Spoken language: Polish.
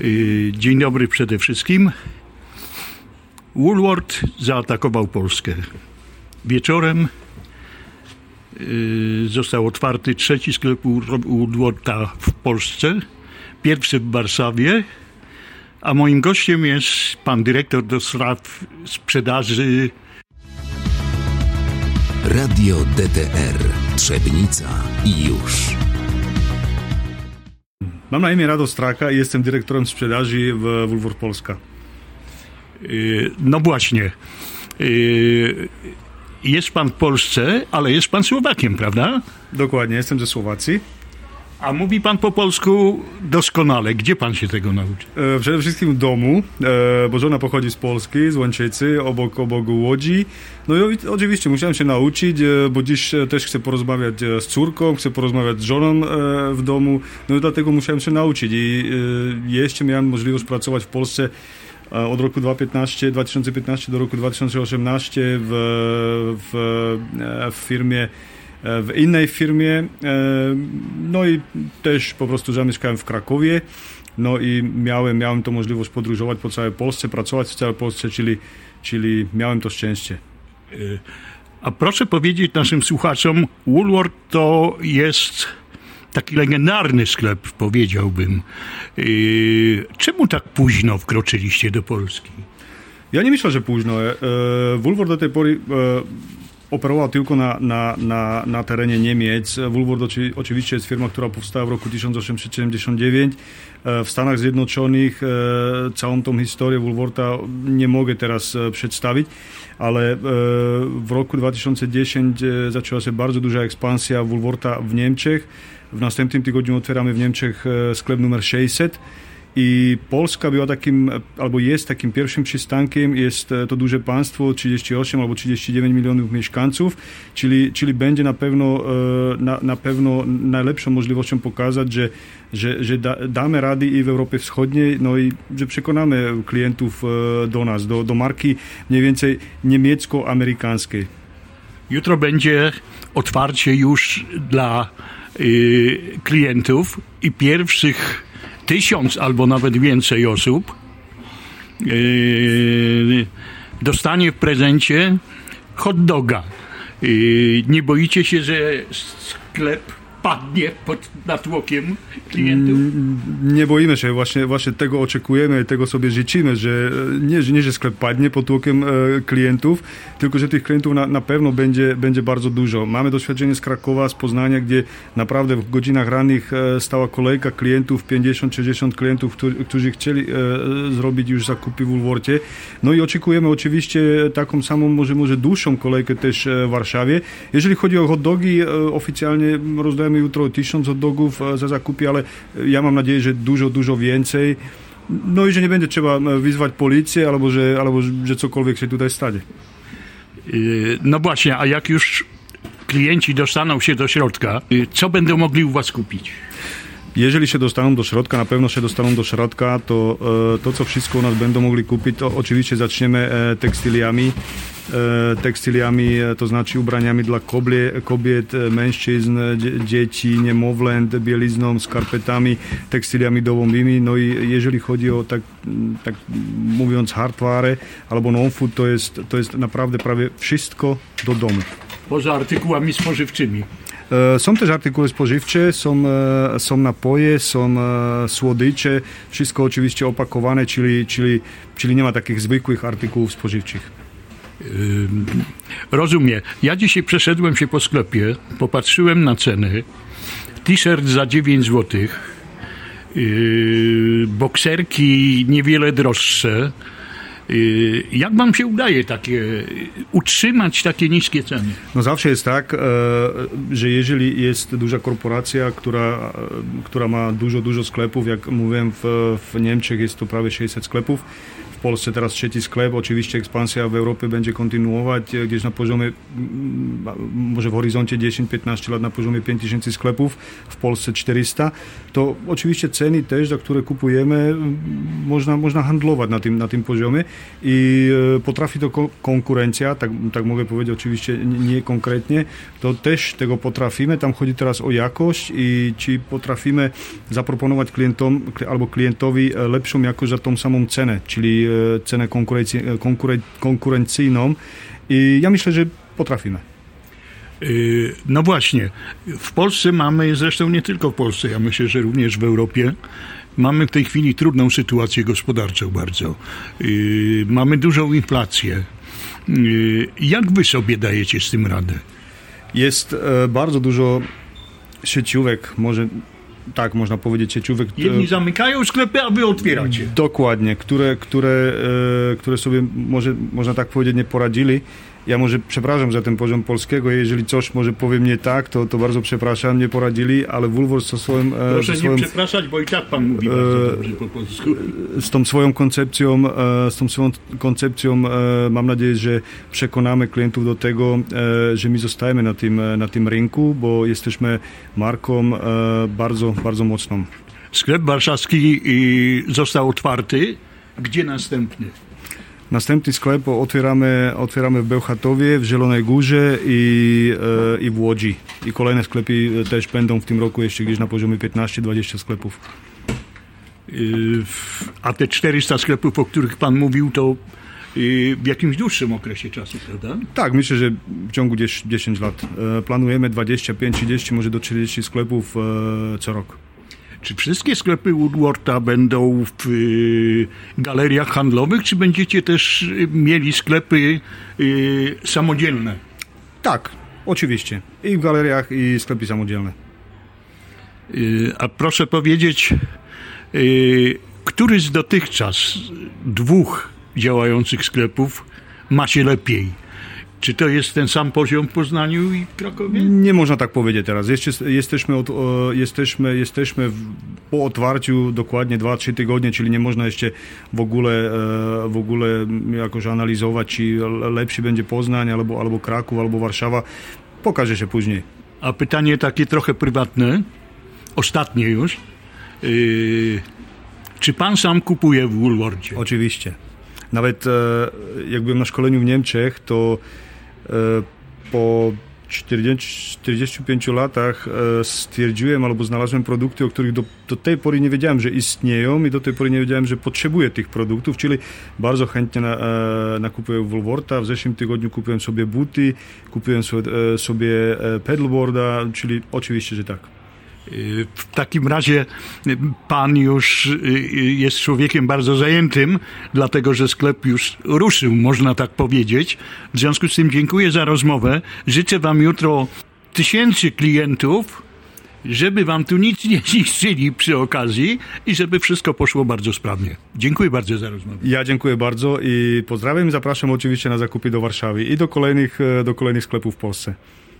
Y, dzień dobry przede wszystkim. Woolworth zaatakował Polskę. Wieczorem y, został otwarty trzeci sklep Woolwortha w Polsce, pierwszy w Warszawie, a moim gościem jest pan dyrektor do spraw sprzedaży Radio DTR Trzebnica i już. Mam na imię Rado Straka i jestem dyrektorem sprzedaży w Woolworth Polska. Y, No właśnie. Y, Jest pan w Polsce, ale jest pan Słowakiem, prawda? Dokładnie, jestem ze Słowacji. A mówi pan po polsku doskonale. Gdzie pan się tego nauczył? E, Przede wszystkim w domu, e, bo żona pochodzi z Polski, z Łęczycy, obok, obok Łodzi. No i oczywiście musiałem się nauczyć, e, bo dziś e, też chcę porozmawiać e, z córką, chcę porozmawiać z żoną e, w domu, no i dlatego musiałem się nauczyć i jeszcze miałem możliwość pracować w Polsce od roku 2015, 2015 do roku 2018 w, w, w firmie w innej firmie. e, No i też po prostu zamieszkałem w Krakowie. No i miałem, miałem to możliwość podróżować po całej Polsce, pracować w całej Polsce, czyli, czyli miałem to szczęście. A proszę powiedzieć naszym słuchaczom, Woolworth to jest taki legendarny sklep, powiedziałbym. Yy, Czemu tak późno wkroczyliście do Polski? Ja nie myślę, że późno. E, Woolworth do tej pory e, operował tylko na, na, na, na terenie Niemiec. Woolworth oczy, oczywiście jest firma, która powstała w roku 1879. E, W Stanach Zjednoczonych e, całą tą historię Woolwortha nie mogę teraz e, przedstawić, ale w roku 2010 e, zaczęła się bardzo duża ekspansja Woolwortha w Niemczech. W następnym tygodniu otwieramy w Niemczech sklep numer 600. I Polska była takim, albo jest takim pierwszym przystankiem, jest e, to duże państwo, 38 albo 39 milionów mieszkańców, czyli, czyli będzie na pewno, e, na, na pewno najlepszą możliwością pokazać, że, że, że da, damy rady i w Europie Wschodniej, no i że przekonamy klientów e, do nas, do, do marki mniej więcej niemiecko-amerykańskiej. Jutro będzie otwarcie już dla yy, klientów i pierwszych tysiąc albo nawet więcej osób yy, dostanie w prezencie hot doga. Yy, nie boicie się, że sklep padnie pod natłokiem klientów? Nie boimy się, właśnie, właśnie tego oczekujemy tego sobie życzymy, że e, nie, że nie że sklep padnie pod tłokiem e, klientów, tylko że tych klientów na, na pewno będzie, będzie bardzo dużo. Mamy doświadczenie z Krakowa, z Poznania, gdzie naprawdę w godzinach rannych e, stała kolejka klientów, 50-60 klientów, którzy, chcieli zrobić już zakupy w Woolworthie. No i oczekujemy oczywiście taką samą, może, może dłuższą kolejkę też w Warszawie. Jeżeli chodzi o hot dogi, oficjalnie rozdajemy jutro 1000 hot dogów e, za zakupy, ale ja mam nadzieję, że dużo, dużo więcej. No i że nie będzie trzeba e, wyzwać policję, albo że, albo że cokolwiek się tutaj stanie. No właśnie, a jak już klienci dostaną się do środka, co będą mogli u was kupić? Jeżeli się dostaną do środka, na pewno się dostaną do środka, to e, to, co wszystko u nas będą mogli kupić, to oczywiście zaczniemy e, tekstyliami, e, tekstyliami, e, to znaczy ubraniami dla kobie, kobiet, e, mężczyzn, dzie- dzieci, niemowlęt, bielizną, skarpetami, tekstyliami domowymi. No i jeżeli chodzi o tak, tak mówiąc hardware albo non-food, to jest, to jest naprawdę prawie wszystko do domu. Poza artykułami spożywczymi. E, Są też artykuły spożywcze, są, są napoje, są słodycze, wszystko oczywiście opakowane, czyli, czyli, czyli nie ma takich zwykłych artykułów spożywczych. Rozumiem. Ja dzisiaj przeszedłem się po sklepie, popatrzyłem na ceny. T-shirt za 9 zł, yy, bokserki niewiele droższe. Yy, Jak wam się udaje takie, utrzymać takie niskie ceny? No zawsze jest tak, e, że jeżeli jest duża korporacja, która, która ma dużo, dużo sklepów, jak mówiłem w, w Niemczech jest to prawie 600 sklepów, Polsce teraz trzeci sklep. Oczywiście ekspansja w Europie będzie kontynuować gdzieś na poziomie, może w horyzoncie 10-15 lat na poziomie 5000 sklepów, w Polsce 400. To oczywiście ceny też, za które kupujemy, można, można handlować na tym, na tym poziomie i potrafi to konkurencja, tak, tak mogę powiedzieć oczywiście nie konkretnie, to też tego potrafimy. Tam chodzi teraz o jakość i ci potrafimy zaproponować klientom albo klientowi lepszą jakość za tą samą cenę, czyli e, cenę konkurencyjną i ja myślę, że potrafimy. E, no właśnie, w Polsce mamy, zresztą nie tylko w Polsce, ja myślę, że również w Europie, mamy w tej chwili trudną sytuację gospodarczą bardzo. E, mamy dużą inflację. Jak wy sobie dajecie z tym radę? Jest bardzo dużo sieciówek, może tak można powiedzieć, sieciówek. Jedni zamykają sklepy, a wy otwieracie. Dokładnie, które, które, e, które sobie, może, można tak powiedzieć, nie poradzili ja może przepraszam za ten poziom polskiego, jeżeli coś może powiem nie tak, to, to bardzo przepraszam, nie poradzili, ale Woolworth ze swoim... E, Proszę swoim, nie przepraszać, bo i tak pan mówi e, bardzo dobrze po polsku. Z tą swoją koncepcją, e, z tą swoją koncepcją mam nadzieję, że przekonamy klientów do tego, że my zostajemy na tym, na tym rynku, bo jesteśmy marką bardzo, bardzo mocną. Sklep warszawski został otwarty. Gdzie następny? Następny sklep otwieramy, otwieramy w Bełchatowie, w Zielonej Górze i, e, i w Łodzi. I kolejne sklepy też będą w tym roku jeszcze gdzieś na poziomie 15-20 sklepów. Y, a te 400 sklepów, o których Pan mówił, to y, w jakimś dłuższym okresie czasu, prawda? Tak, myślę, że w ciągu 10 lat. E, planujemy 25, 30, może do 40 sklepów e, co rok. Czy wszystkie sklepy Woodwarda będą w y, galeriach handlowych, czy będziecie też y, mieli sklepy y, samodzielne? Tak, oczywiście. I w galeriach, i sklepy samodzielne. A proszę powiedzieć, który z dotychczas dwóch działających sklepów ma się lepiej? Czy to jest ten sam poziom w Poznaniu i Krakowie? Nie można tak powiedzieć teraz. jesteśmy, od, jesteśmy, jesteśmy w, po otwarciu dokładnie 2-3 tygodnie, czyli nie można jeszcze w ogóle, e, w ogóle jakoś analizować, czy lepszy będzie Poznań, albo, albo Kraków, albo Warszawa. Pokaże się później. A pytanie takie trochę prywatne, ostatnie już. Yy, czy pan sam kupuje w Woolworthie? Oczywiście. Nawet e, jak byłem na szkoleniu w Niemczech, to po 40, 45 latach e, stwierdziłem albo znalazłem produkty, o których do, do, tej pory nie wiedziałem, że istnieją i do tej pory nie wiedziałem, że potrzebuję tych produktów, czyli bardzo chętnie na, e, nakupuję Wolvorta. W zeszłym tygodniu kupiłem sobie buty, kupiłem sobie, sobie pedalboarda, czyli oczywiście, że tak. W takim razie pan już y, y, jest człowiekiem bardzo zajętym, dlatego że sklep już ruszył, można tak powiedzieć. W związku z tym dziękuję za rozmowę. Życzę wam jutro tysięcy klientów, żeby wam tu nic nie zniszczyli przy okazji i żeby wszystko poszło bardzo sprawnie. Dziękuję bardzo za rozmowę. Ja dziękuję bardzo i pozdrawiam i zapraszam oczywiście na zakupy do Warszawy i do kolejnych, do kolejnych sklepów w Polsce.